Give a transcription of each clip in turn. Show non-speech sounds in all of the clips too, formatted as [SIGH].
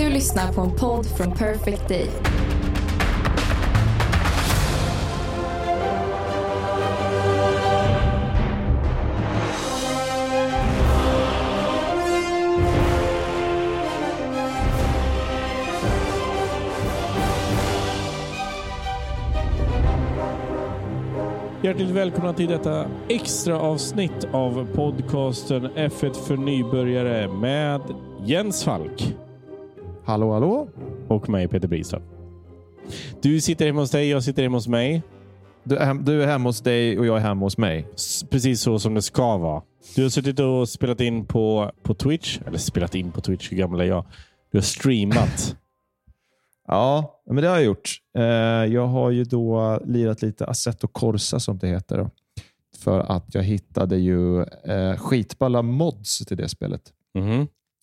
Du lyssnar på en podd från Perfect Day. Hjärtligt välkomna till detta extra avsnitt av podcasten F1 för nybörjare med Jens Falk Hallå, hallå. och mig Peter Bristav. Du sitter hemma hos dig, jag sitter hemma hos mig. Du är, hem, du är hemma hos dig och jag är hemma hos mig. S- Precis så som det ska vara. Du har suttit och spelat in på, på Twitch. Eller spelat in på Twitch, hur gammal är jag? Du har streamat. [LAUGHS] Ja, men det har jag gjort. Eh, jag har ju då lirat lite Assetto Corsa som det heter. Då. För att jag hittade ju eh, skitballa mods till det spelet. Mhm.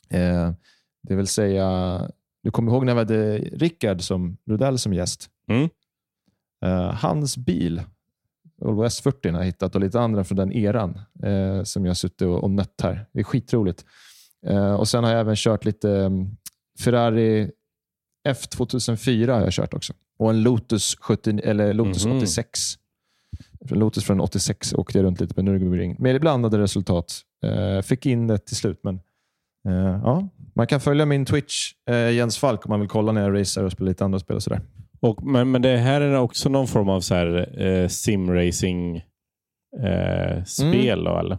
Eh, det vill säga, du kommer ihåg när vi hade Rickard som Rudell som gäst? Mm. Eh, hans bil, Volvo S40 har jag hittat och lite andra från den eran eh, som jag har suttit och, och nött här. Det är skitroligt. Eh, och Sen har jag även kört lite mm, Ferrari F2004 har jag kört också. Och en Lotus, 70, eller Lotus Mhm. 86. Från Lotus från 86 åkte jag runt lite på Nürburgring. Med blandade resultat. Fick in det till slut, men ja. Man kan följa min Twitch, eh, Jens Falk, om man vill kolla när jag racear och spelar lite andra spel och sådär. Och, men, men det här är också någon form av så här, eh, simracing eh, eller?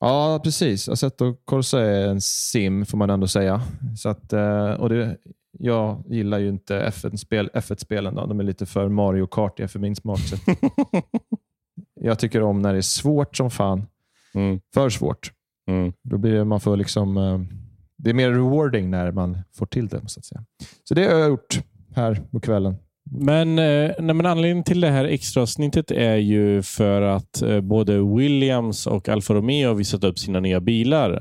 Ja, precis. Assetto Corsa är en sim, får man ändå säga. Så att, eh, och det, jag gillar ju inte F1-spel, F1-spelen. Då. De är lite för Mario Kartiga för min smak. [LAUGHS] Jag tycker om när det är svårt som fan. Mm, För svårt. mm. Då blir det, man får liksom, eh, det är mer rewarding när man får till det. Så att säga. Så det har jag gjort här på kvällen. Men, eh, nej, men anledningen till det här extraavsnittet är ju för att eh, både Williams och Alfa Romeo har visat upp sina nya bilar.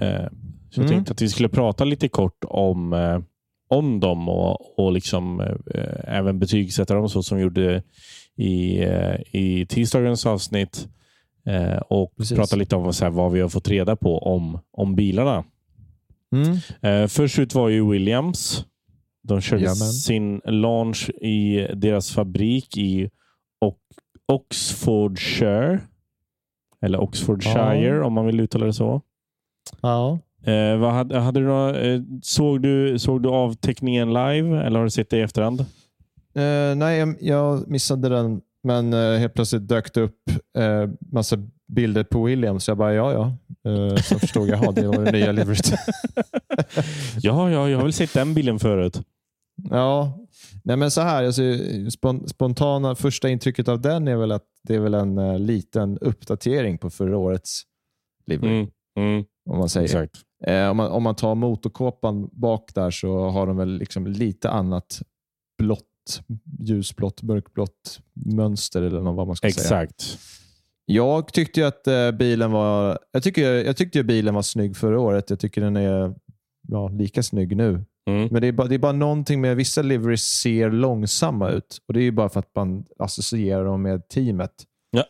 Eh, så jag Mm. tänkte att vi skulle prata lite kort om, om dem och, och liksom, även betygsätta dem så som vi gjorde i, i tisdagens avsnitt. Och Precis. prata lite om så här, vad vi har fått reda på om, om bilarna. Mm. Eh, först ut var ju Williams. De körde Jajamän. sin launch i deras fabrik i Ox- Oxfordshire. Eller Oxfordshire om man vill uttala det så. Ja. Eh, vad hade, hade du några, eh, såg, du, såg du avteckningen live eller har du sett det i efterhand? Eh, nej, jag- jag missade den, men eh, helt plötsligt dök det upp eh, massa bilder på Williams. Jag bara, ja, ja. Eh, så förstod jag, ja, det var det nya liveryt. [LAUGHS] Ja, ja, jag har väl sett den bilden förut. ja, nej, men så här. Alltså, spon- spontana första intrycket av den är väl att det är väl en eh, liten uppdatering på förra årets livery, Mm, mm, om man säger. exakt. Eh, om, man, om man tar motorkåpan bak där så har de väl liksom lite annat blått, ljusblått, mörkblått mönster eller något, vad man ska säga. Exakt. Jag tyckte att eh, bilen var jag tycker, jag tyckte ju bilen var snygg förra året. Jag tycker den är ja, lika snygg nu. Mm. Men det är, bara, det är bara någonting med vissa liveries ser långsamma ut. Och Det är ju bara för att man associerar dem med teamet. Ja.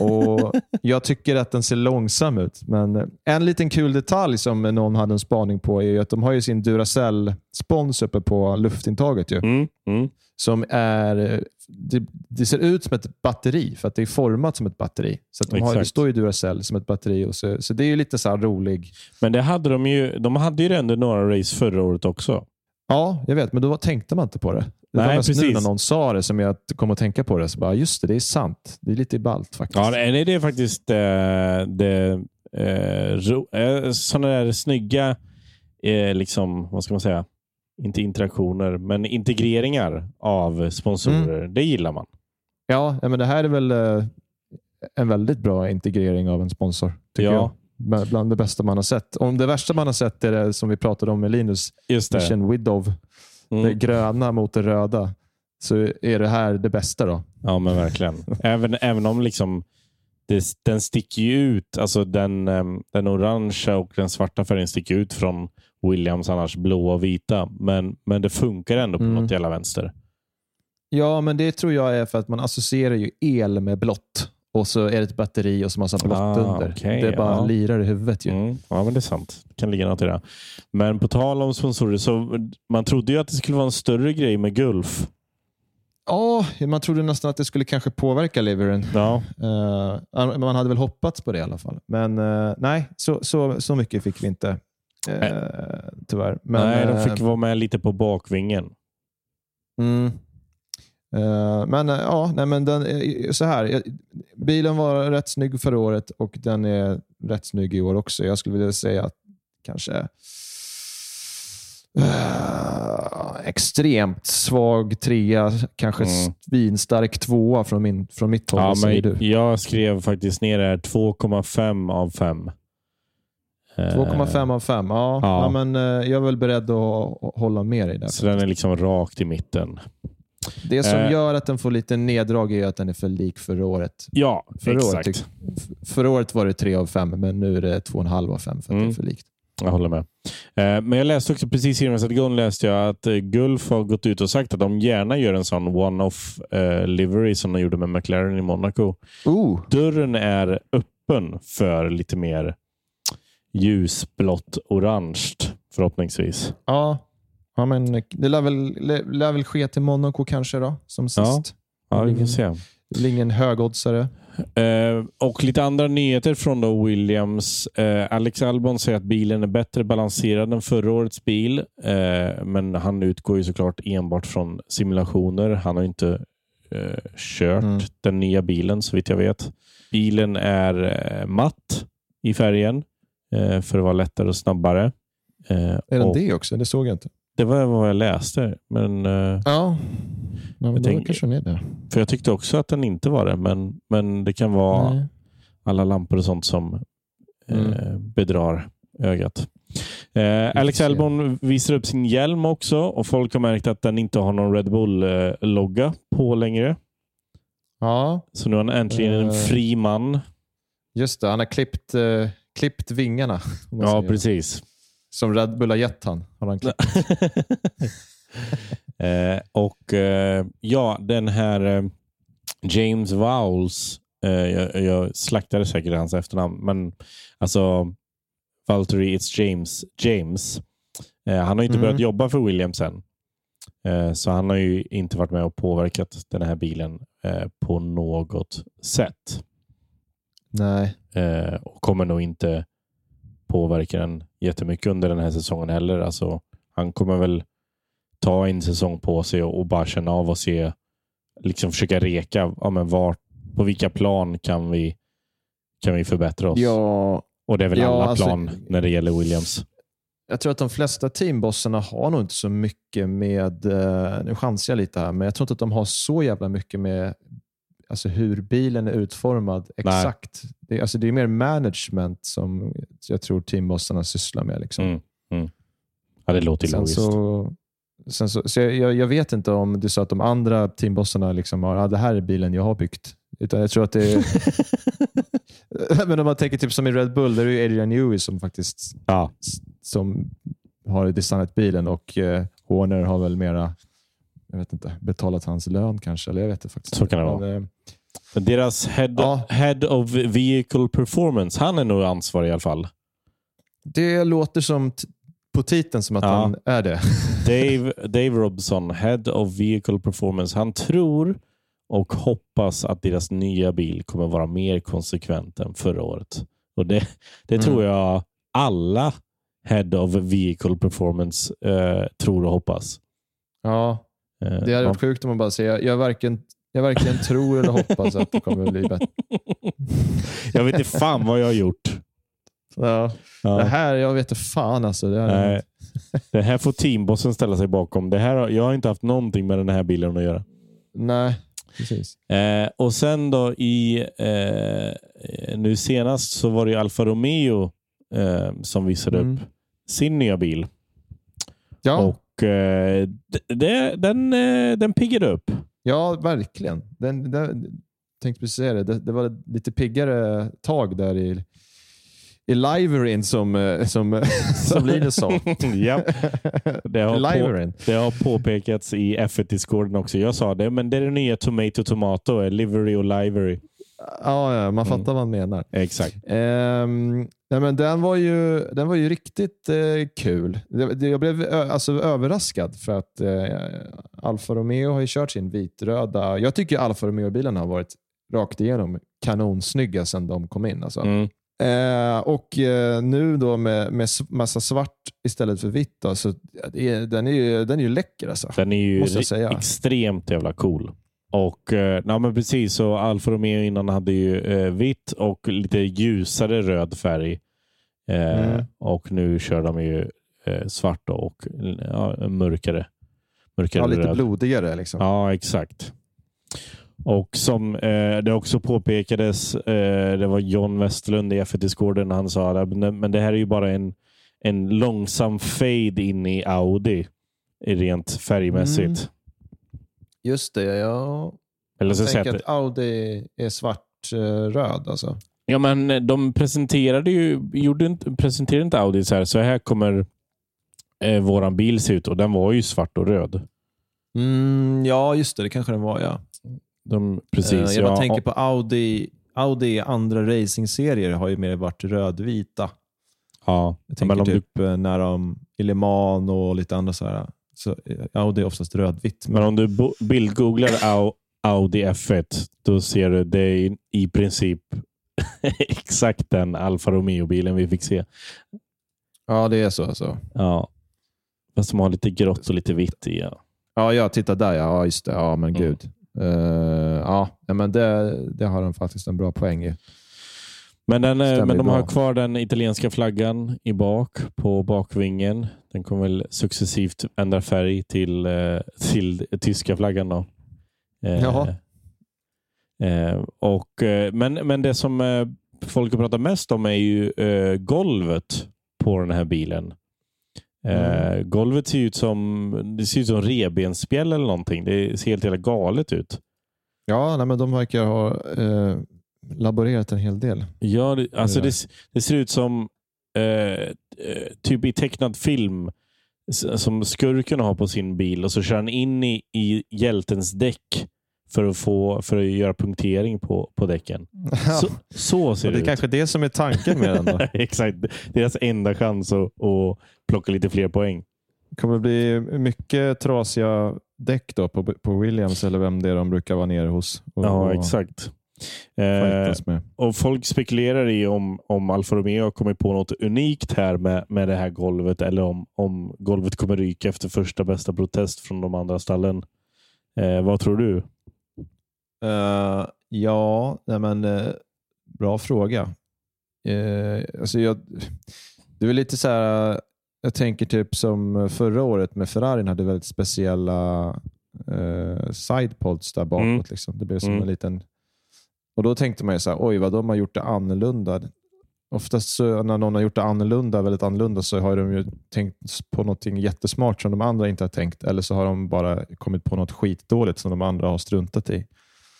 [LAUGHS] och [LAUGHS] Jag tycker att den ser långsam ut. Men en liten kul detalj som någon hade en spaning på är ju att de har ju sin Duracell-spons uppe på luftintaget. Ju, Mm, mm. som är, det, det ser ut som ett batteri för att det är format som ett batteri. Så de har, det står ju Duracell som ett batteri. Och så, så det är ju lite så här rolig. Men det hade de ju. De hade ju under några race förra året också. Ja, jag vet, men då tänkte man inte på det. Det Nej, var mest nu precis. när någon sa det som jag kom att tänka på det. Så bara, just det, det är sant. Det är lite ballt faktiskt. Ja, nej, det är faktiskt eh, det, eh, ro, eh, sådana där snygga, eh, liksom, vad ska man säga, inte interaktioner, men integreringar av sponsorer. Det gillar man. Ja, men det här är väl eh, en väldigt bra integrering av en sponsor. Tycker Ja. jag. Bland det bästa man har sett. Om det värsta man har sett är det som vi pratade om med Linus, Just det. Mission Widow. Det Mm. gröna mot det röda. Så är det här det bästa då. Ja, men verkligen. [LAUGHS] även, även om liksom det, den sticker ut. Alltså den, em, den orangea och den svarta färgen sticker ut från Williams annars blåa och vita. Men, men det funkar ändå på Mm. något jävla vänster. Ja, men det tror jag är för att man associerar ju el med blått. och så är det ett batteri och så massa blått Ah, under. okej, det bara ja. lirar i huvudet ju. Mm, ja, men det är sant. Det kan ligga något i det. Men på tal om sponsorer, så man trodde ju att det skulle vara en större grej med Gulf. Ja, man trodde nästan att det skulle kanske påverka Liveren. Ja, Eh, man hade väl hoppats på det i alla fall. Men eh, nej, så, så, så mycket fick vi inte. Uh, Nej. tyvärr. Men, Nej, de eh, fick vara med lite på bakvingen. Mm. Eh, men eh, ja, nej, men den, eh, så här. eh, Bilen var rätt snygg förra året och den är rätt snygg i år också. Jag skulle vilja säga att kanske eh, extremt svag trea, kanske Mm. svinstark tvåa från, min, från mitt håll. Ja, men du? jag skrev faktiskt ner det här 2,5 av 5. 2,5 av 5. Ja, ja. ja. men, eh, jag är väl beredd att hålla med dig där. Så den är liksom rakt i mitten. Det som eh. gör att den får lite neddrag är att den är för lik förra året. Ja, Förra året, exakt. f- förra året var det 3 av 5, men nu är det 2,5 av 5 för att det Mm. är för likt. Jag håller med. Eh, Men jag läste också precis innan vi satte igång läste jag att eh, Gulf har gått ut och sagt att de gärna gör en sån one-off eh, livery som de gjorde med McLaren i Monaco. Oh, Dörren är öppen för lite mer ljusblått orange förhoppningsvis. ja. ja, men det lär väl, lär, väl ske till Monaco kanske då, som Ja. sist. Ja, vi får se. Det väl ingen högoddsare. Eh, och lite andra nyheter från då Williams. Eh, Alex Albon säger att bilen är bättre balanserad än förra årets bil. Eh, men han utgår ju såklart enbart från simulationer. Han har inte eh, kört Mm. den nya bilen så vitt jag vet. Bilen är eh, matt i färgen eh, för att vara lättare och snabbare. Eh, Är den det också? Det såg jag inte. det var vad jag läste. Men, eh, Ja, men då tänker- kanske den är det. för jag tyckte också att den inte var det. Men, men det kan vara Nej. alla lampor och sånt som eh, Mm. bedrar ögat. Eh, Alex. Albon visar upp sin hjälm också och folk har märkt att den inte har någon Red Bull-logga på längre. Ja, Så nu är han äntligen en Eh. fri man. just det. Han har klippt, eh, klippt vingarna. [LAUGHS] Ja, säger. precis. Som Red Bull har gett han. Har han klippt. [LAUGHS] eh, och eh, ja, den här eh, James Vowles, eh, jag, jag slaktade säkert hans efternamn, men alltså Valtteri It's James, James. Eh, han har inte Mm. börjat jobba för Williams än. Eh, så han har ju inte varit med och påverkat den här bilen på något sätt. Nej. Eh, och kommer nog inte påverka den jättemycket under den här säsongen heller. Alltså, han kommer väl ta en säsong på sig och, och bara känna av och se, liksom försöka reka, ja, men vart, på vilka plan kan vi, kan vi förbättra oss? Ja, och det är väl ja, alla alltså- plan när det gäller Williams. jag tror att de flesta teambossarna har nog inte så mycket med, eh, nu chansar jag lite här, men jag tror inte att de har så jävla mycket med alltså hur bilen är utformad Nej. exakt. Det, alltså det är mer management som jag tror teambossarna sysslar med. Liksom. Mm. Mm. Ja, det låter Sen logiskt. så, sen så, så jag, jag vet inte om du sa att de andra teambossarna liksom har, ah, det här är bilen jag har byggt. Utan jag tror att det är... [LAUGHS] men om man tänker typ som i Red Bull, där är det Adrian Newey som faktiskt ja. som har designat bilen och eh, Horner har väl mera jag vet inte, betalat hans lön kanske. Eller jag vet inte faktiskt. Så kan det Men, vara. eh, Deras head, Ja. head of vehicle performance, han är nog ansvarig i alla fall. det låter som på titeln som att Ja. han är det. [LAUGHS] Dave, Dave Robson, Head of Vehicle Performance. Han tror och hoppas att deras nya bil kommer vara mer konsekvent än förra året. Och Det, det Mm. tror jag alla Head of Vehicle Performance eh, tror och hoppas. Ja, det hade varit sjukt om man bara säger jag, jag, varken, jag varken tror eller hoppas att det kommer att bli bättre. [LAUGHS] jag vet inte fan vad jag har gjort. Ja. Ja. Det här, jag vet inte fan alltså. Det Nej. Det här får teambossen ställa sig bakom. Det här, jag har inte haft någonting med den här bilen att göra. nej, precis. Eh, och sen då i eh, nu senast så var det Alfa Romeo eh, som visade Mm. upp sin nya bil. Ja, Och eh, det, den, eh, den piggade upp. ja verkligen. Den, den, tänkte precis säga det. det. Det var lite piggare tag där i, i liveryn som, eh, som, [LAUGHS] som Linus sa. [LAUGHS] ja, det har, på, Liveryn. det har påpekats i F1-discorden också. Jag sa det, men det är det nya Tomato Tomato, eh, Livery och Livery. Ja, ja man fattar Mm. vad han menar. Exakt. Ehm, nej, men den, var ju, den var ju riktigt eh, kul. Jag blev ö, alltså, överraskad för att eh, Alfa Romeo har ju kört sin vitröda. Jag tycker Alfa Romeo-bilarna har varit rakt igenom kanonsnygga sedan de kom in. Alltså. Mm. Eh, och eh, nu då med, med massa svart istället för vitt. Då, så är, den, är ju, den är ju läcker alltså. Den är ju Måste jag säga. extremt jävla cool. Och eh, ja, men precis, så Alfa Romeo innan hade ju eh, vitt och lite ljusare röd färg. Eh, Mm. Och nu kör de ju eh, svart och ja, mörkare. Mörkare Ja, lite röd. blodigare. Liksom. Ja, exakt. Och som eh, det också påpekades, eh, det var John Westerlund i F1 Discorden, han sa att men det här är ju bara en, en långsam fade in i Audi rent färgmässigt. Mm. Just det, ja. Eller så Jag tänker att, att Audi är svart-röd. Alltså. Ja, men de presenterade ju, gjorde inte, presenterade inte Audi så här, så här kommer eh, våran bil se ut och den var ju svart och röd. Mm, ja, just det. Det kanske den var. Ja. De, precis, Eh, jag ja, tänker på Audi. Audi andra racingserier har ju mer varit rödvita. ja. Jag tänker men om du typ eh, när de i Le Mans och lite andra så här. Så eh, Audi är oftast rödvitt. Men om du bildgooglar Au- Audi F1, då ser du det i princip [LAUGHS] exakt den Alfa Romeo-bilen vi fick se. Ja, det är så. Alltså. Ja. Fast som har lite grått och lite vitt i. Ja. Ja, jag tittar där. Ja, Ja, just det. Ja, men Mm. gud. Eh, ja, ja, men det, det har de faktiskt en bra poäng i. Men, den, eh, Stämmer men de bra. har kvar den italienska flaggan i bak på bakvingen. Den kommer väl successivt ändra färg till, eh, till tyska flaggan. Då. Jaha. Eh, och, eh, men, men det som eh, folk har pratat mest om är ju golvet på den här bilen. Mm. Golvet ser ut som det ser ut som revbensspjäll eller någonting. Det ser helt jävla galet ut. Ja, nej, men de verkar ha eh, laborerat en hel del. Ja, det, alltså det, det ser ut som eh, typ i tecknad film som skurken har på sin bil och så kör han in i, i hjältens däck för att, få, för att göra punktering på, på däcken. Så, så ser det, det är ut. kanske det som är tanken med den. Då. [LAUGHS] Exakt. Deras enda chans att, att plocka lite fler poäng. Det kommer bli mycket trasiga däck då på, på Williams eller vem det är de brukar vara nere hos. Och, Ja, exakt. Eh, och Folk spekulerar i om, om Alfa Romeo har kommit på något unikt här med, med det här golvet eller om, om golvet kommer ryka efter första bästa protest från de andra stallen. Eh, vad tror du? Eh, ja, nej men, eh, bra fråga. Eh, alltså jag, det är lite så här, jag tänker typ som förra året med Ferrarin hade väldigt speciella uh, sidepods där bakåt. Mm. Liksom. Det blev som Mm. en liten... Och Då tänkte man ju så här, oj vad de har gjort det annorlunda. Oftast så, när någon har gjort det annorlunda, väldigt annorlunda så har de ju tänkt på något jättesmart som de andra inte har tänkt. Eller så har de bara kommit på något skitdåligt som de andra har struntat i.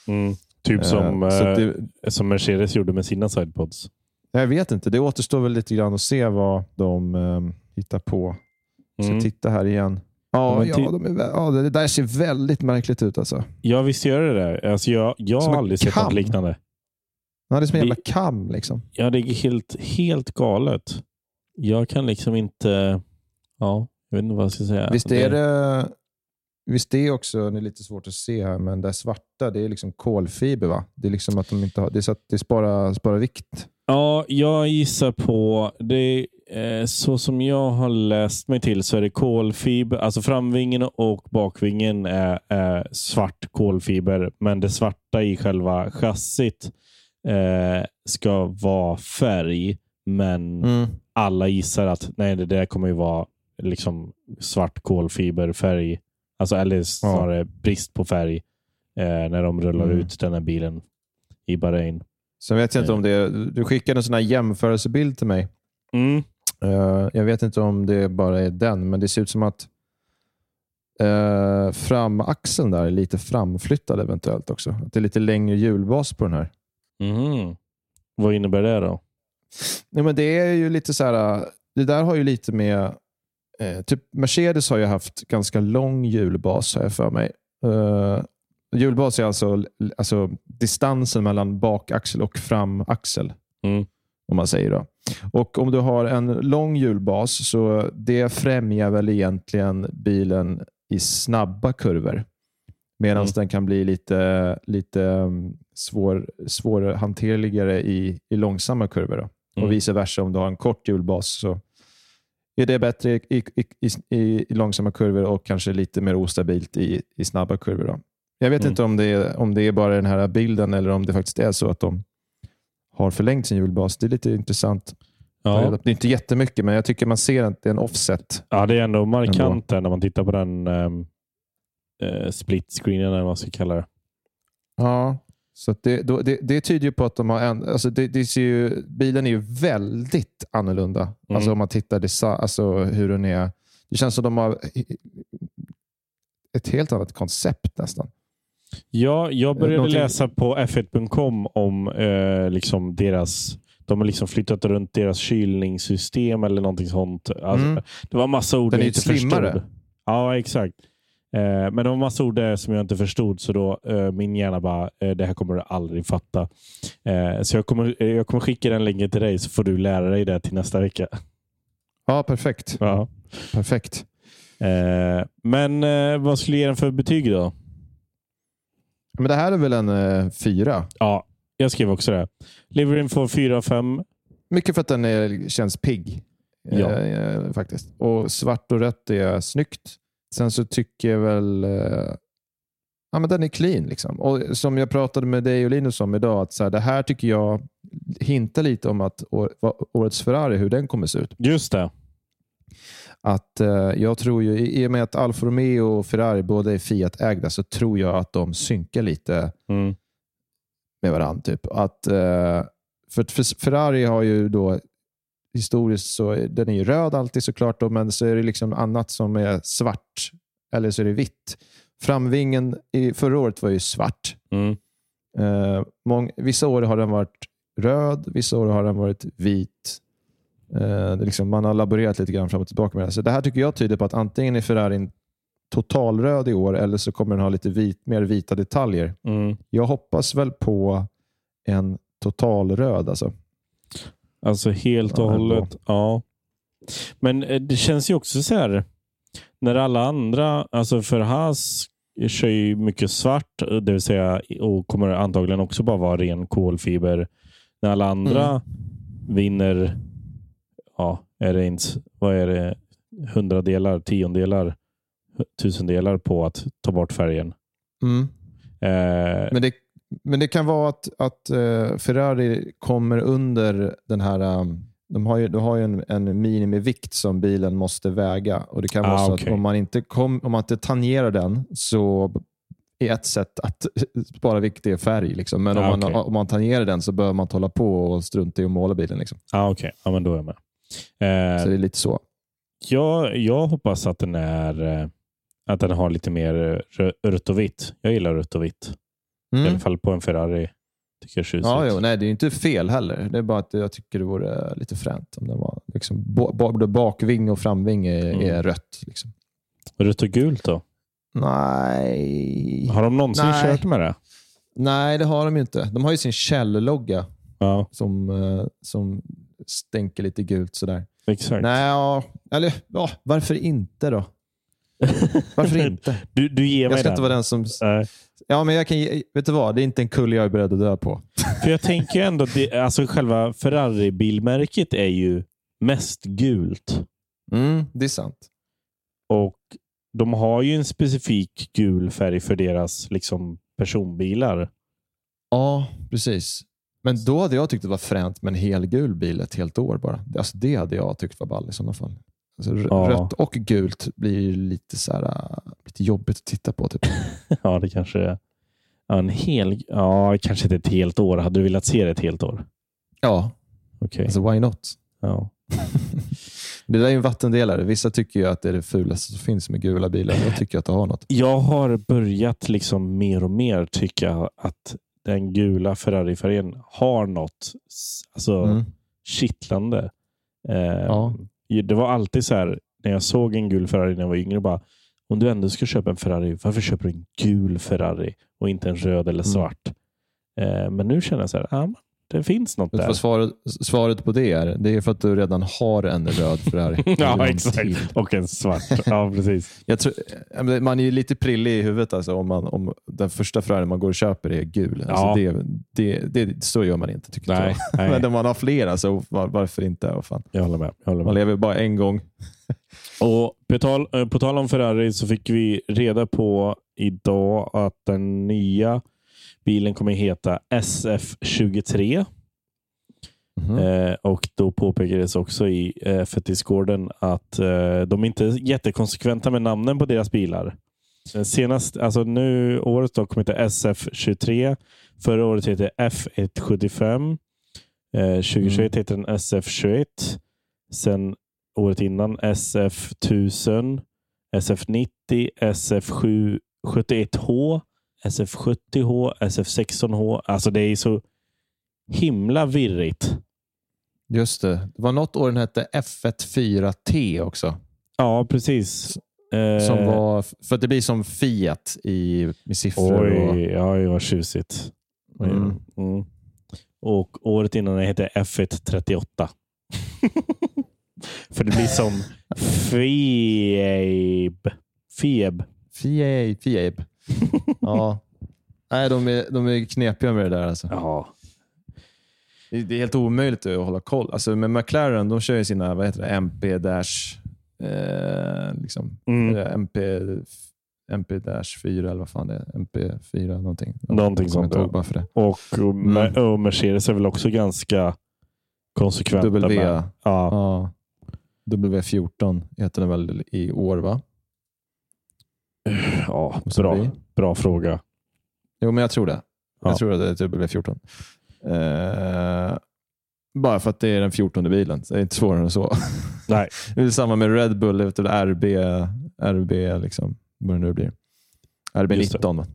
Mm. Typ som, Eh, så eh, det, som Mercedes gjorde med sina sidepods. jag vet inte. Det återstår väl lite grann att se vad de eh, hittar på. Ska Mm. titta här igen. Ja, ja, de är, ja, det där ser väldigt märkligt ut. Alltså. Ja, visst gör det det. Alltså jag, jag Som har aldrig sett något kam. liknande. Ja, det är som en jävla kam. Liksom. Ja, det är helt, helt galet. Jag kan liksom inte... Ja, jag vet inte vad jag ska säga. Visst är det, visst är också, det är lite svårt att se här, men det svarta det är liksom kolfiber va? Det är liksom att de inte har, det är så att det sparar, sparar vikt. Ja, jag gissar på... Det, eh, så som jag har läst mig till så är det kolfiber. Alltså framvingen och bakvingen är, är svart kolfiber. Men det svarta i själva chassit eh, ska vara färg. Men alla gissar att nej, det där kommer ju vara liksom svart kolfiberfärg. Alltså, eller snarare brist på färg eh, när de rullar Mm. ut den här bilen i Bahrain. Sen vet jag inte om det är, du skickade en sån här jämförelsebild till mig. Mm. Eh, jag vet inte om det bara är den, men det ser ut som att uh, framaxeln där är lite framflyttad eventuellt också. Att det är lite längre hjulbas på den här. Mhm. Vad innebär det då? Nej, men det är ju lite så här, det där har ju lite med, eh, typ Mercedes har ju haft ganska lång hjulbas har jag för mig. Eh, Hjulbas är alltså, alltså distansen mellan bakaxel och framaxel. Mm. Om man säger då. Och Om du har en lång hjulbas så det främjar väl egentligen bilen i snabba kurvor. Medan Mm. den kan bli lite, lite um, svår, svårhanterligare i, i långsamma kurvor. Då. Mm. Och vice versa om du har en kort hjulbas så är det bättre i, i, i, i, långsamma kurvor och kanske lite mer ostabilt i, i snabba kurvor. Då. Jag vet Mm. inte om det, är, om det är bara den här bilden eller om det faktiskt är så att de har förlängt sin hjulbas. Det är lite intressant. Ja. Det är inte jättemycket, men jag tycker man ser att det är en offset. ja, det är ändå markant där när man tittar på den um, uh, split-screenen, eller vad man ska kalla det. Ja. Så det, då, det, det tyder ju på att de har en, alltså det, det ser ju, bilen är ju väldigt annorlunda. Mm. Alltså om man tittar desa, alltså hur den är. Det känns som de har ett helt annat koncept nästan. Ja, jag började Någonting- läsa på f1.com om eh, liksom deras de har liksom flyttat runt deras kylningssystem eller någonting sånt. Alltså, Mm. Det var massa ord Den är jag ju inte slimmare. förstod. Ja, exakt. Eh, men det var massa ord där som jag inte förstod, så då eh, min hjärna bara, eh, det här kommer du aldrig fatta. Eh, så jag kommer, eh, jag kommer skicka den länken till dig så får du lära dig det till nästa vecka. Ja, perfekt. Ja. perfekt. Eh, men vad skulle du ge den för betyg då? Men det här är väl en fyra? Ja, jag skrev också det. Liveryn får 4 av 5. Mycket för att den är, känns pigg. Ja. Eh, faktiskt. Och svart och rött är snyggt. Sen så tycker jag väl... Eh, ja, men den är clean. Liksom. Och Som jag pratade med dig och Linus om idag, att så här, det här tycker jag hintar lite om att årets Ferrari, hur den kommer se ut. Just det. Att, eh, jag tror ju, i i och med att Alfa Romeo och Ferrari båda är Fiat-ägda så tror jag att de synkar lite Mm. med varandra. Typ. Att, eh, för, för Ferrari har ju då historiskt så den är ju röd alltid såklart, då, men så är det liksom annat som är svart eller så är det vitt. Framvingen i förra året var ju svart. Mm. Eh, mång, vissa år har den varit röd, vissa år har den varit vit. Eh, liksom, man har laborerat lite grann fram och tillbaka med det. Så det här tycker jag tyder på att antingen är Ferrarin totalröd i år eller så kommer den ha lite vit, mer vita detaljer. Mm. Jag hoppas väl på en totalröd. Alltså. Alltså helt och Ja, hållet. Ja. Men eh, det känns ju också så här. När alla andra, alltså för Haas kör ju mycket svart, eh, det vill säga och kommer antagligen också bara vara ren kolfiber. När alla andra Mm. vinner, ja, är det inte, vad är det, hundradelar, tiondelar, tusendelar på att ta bort färgen. Eh, Men, det, men det kan vara att, att eh, Ferrari kommer under den här... um, de har ju, de har ju en, en minimivikt som bilen måste väga. Och Det kan Ah, vara så okej. att om man, inte kom, om man inte tangerar den så är ett sätt att [LAUGHS] spara vikt är färg. Liksom. Men om, Ah, man, okej. om man tangerar den så behöver man inte hålla på och strunta i att måla bilen. Liksom. ah, Okej, ja, men då är jag med. Eh, Så det är lite så. Jag, jag hoppas att den är eh, att den har lite mer rö- rött och vitt. Jag gillar rött och vitt. I Mm. alla fall på en Ferrari. Tycker jag. Ja, jo, nej, det är ju inte fel heller. Det är bara att jag tycker det vore lite fränt om den var liksom, både bakving och framving är, Mm. är rött. Liksom. Rött och gult då? Nej. Har de någonsin Nej. kört med det? Nej, det har de ju inte. De har ju sin Shell-logga Ja, som, eh, som stänker lite gult sådär. exakt. Nej, ja, eller ja, varför inte då? [LAUGHS] Varför inte? Du, du ger mig Jag ska den. inte vara den som... Nej. Ja, men jag kan vet du vad? Det är inte en kulle jag är beredd att dö på. [LAUGHS] För jag tänker ändå det, alltså själva Ferrari-bilmärket är ju mest gult. Mm, det är sant. Och de har ju en specifik gul färg för deras liksom, personbilar. Ja, precis. Men då hade jag tyckt det var fränt med en helgul bil ett helt år bara. Alltså, det hade jag tyckt var ball i sådana fall. Alltså, Ja. Rött och gult blir ju lite, så här, äh, lite jobbigt att titta på. Typ. [LAUGHS] Ja, det kanske är. Ja, en hel... Ja, kanske inte ett helt år. Hade du velat se det ett helt år? Ja, Okej. alltså why not? Ja. [LAUGHS] Det där är ju en vattendelare. Vissa tycker ju att det är det fulaste som finns med gula bilar. Jag tycker att det har något. Jag har börjat liksom mer och mer tycka att den gula Ferrari-färgen har något alltså, Mm. kittlande. Eh, Ja. Det var alltid så här, när jag såg en gul Ferrari när jag var yngre, bara om du ändå ska köpa en Ferrari, varför köper du en gul Ferrari och inte en röd eller Mm. svart? Eh, men nu känner jag så här, ah, det finns något där. svaret, svaret på det är? Det är för att du redan har en röd Ferrari. [LAUGHS] Ja, exakt. Och en svart. Ja, precis. Jag tror, man är ju lite prillig i huvudet alltså, om, man, om den första Ferrari man går och köper är gul. Alltså, Ja. det, det, det, så gör man inte, tycker Nej, jag. nej. [LAUGHS] Men om man har flera, så var, varför inte? Vad fan. Jag håller med. Jag håller Man med. lever bara en gång. [LAUGHS] Och på tal, eh, på tal om Ferrari så fick vi reda på idag att den nya bilen kommer heta SF23. Mhm. Eh, och då påpekades också i eh, F1-discorden att eh, de inte är jättekonsekventa med namnen på deras bilar. Senast, alltså nu året då kommer heta SF23. Förra året hette F175. Eh, 2021 Mm. heter den SF21. Sen året innan SF1000, SF90, SF71H, SF70H, SF16H. Alltså det är så himla virrigt. Just det. Det var något år den hette F14T också. Ja, precis. Eh, Som var, för att det blir som Fiat i, med siffror. Och, Oj, ja, det var tjusigt. Mm. Mm. Och året innan det hette F138. [LAUGHS] För det blir som [LAUGHS] Fieb. Fieb. Fiat. Fiat. Ja. Nej, de är, de är knepiga med det där. Alltså. Ja. Det det är helt omöjligt att hålla koll. Alltså med McLaren, de kör ju sina vad heter det, MP Dash eh, liksom, Mm. MP, MP Dash 4 eller vad fan det är. MP4 någonting. Någonting sånt, bara för det. Och, och, Mm. och Mercedes är väl också ganska konsekventa. W. Med. Ja. Ja. W14 heter den väl i år va? Ja, bra, bli? bra fråga. Jo, men jag tror det. Ja. Jag tror att det är W14. Eh, bara för att det är den 14 bilen. Det är inte svårare än så. [LAUGHS] Nej, Det är samma med Red Bull, vet du, RB, RB liksom, vad det nu blir. Just det. RB19. va?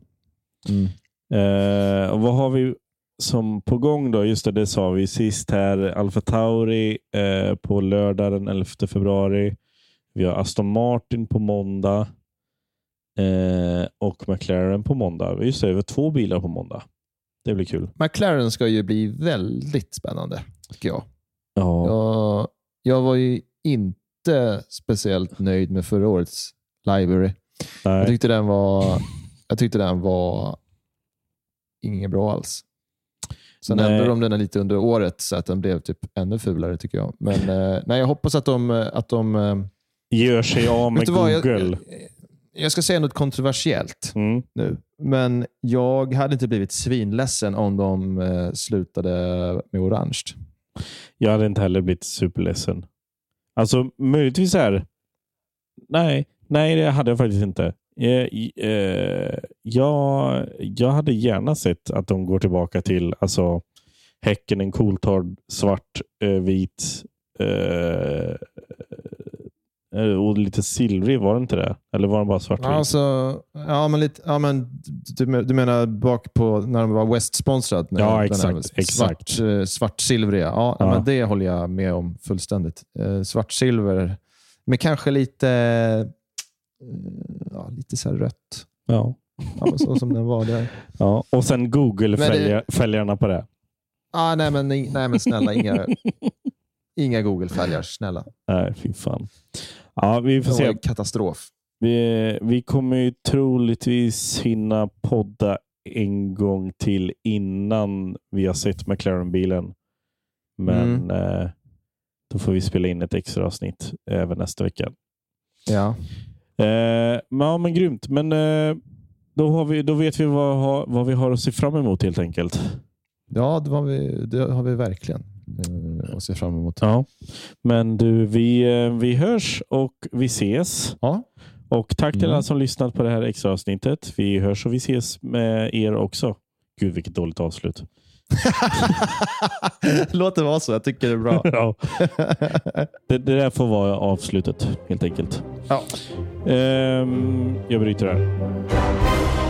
Mm. Eh, och vad har vi som på gång då? Just det, det sa vi sist här. Alfa Tauri eh, på lördag den 11 februari. Vi har Aston Martin på måndag. Eh, och McLaren på måndag. Just det, vi har två bilar på måndag. Det blir kul. McLaren ska ju bli väldigt spännande, tycker jag. Ja, Jag, jag var ju inte speciellt nöjd med förra årets library. Jag nej. tyckte den var, jag tyckte den var inget bra alls. Sen Nej. ändrade de den lite under året så att den blev typ ännu fulare tycker jag. Men eh, nej, jag hoppas att de, att de eh, Gör sig av med vad, jag- Google. Jag ska säga något kontroversiellt Mm. nu, men jag hade inte blivit svinledsen om de eh, slutade med orange. Jag hade inte heller blivit superledsen. Alltså möjligtvis är Nej, nej det hade jag faktiskt inte. Eh, eh, jag, jag hade gärna sett att de går tillbaka till alltså, häcken, en cooltard, svart, eh, vit eh, och lite silvrig. Var det inte det? Eller var den bara svartvit? Alltså, ja, men lite, ja, men du, du menar bak på när de var West-sponsrad? Ja, den exakt, exakt. Svart, eh, svartsilvriga. Ja, Ja. Men det håller jag med om fullständigt. Eh, svartsilver, men kanske lite, eh, ja, lite så rött. ja. Ja, så som den var där. [LAUGHS] ja. Och sen Google-fälgarna på det. Ah, nej, men, nej, men snälla, inga, [LAUGHS] inga Google-fälgar. Snälla. Nej, fy fan. Ja, vi får Det var se. katastrof. Vi, vi kommer ju troligtvis hinna podda en gång till innan vi har sett McLaren-bilen. Men Mm. eh, då får vi spela in ett extra avsnitt även nästa vecka. Ja. Eh, men, ja, men grymt. Men eh, då, har vi, då vet vi vad, vad vi har att se fram emot helt enkelt. Ja, det, var vi, det har vi verkligen eh, att se fram emot. Ja. Men du, vi, eh, vi hörs och vi ses. Ja. Och tack till Mm. alla som lyssnat på det här extra avsnittet. Vi hörs och vi ses med er också. Gud, vilket dåligt avslut. [LAUGHS] Låt det vara så. Jag tycker det är bra. [LAUGHS] ja. det, det där får vara avslutet, helt enkelt. Ja. Ehm, jag bryter här.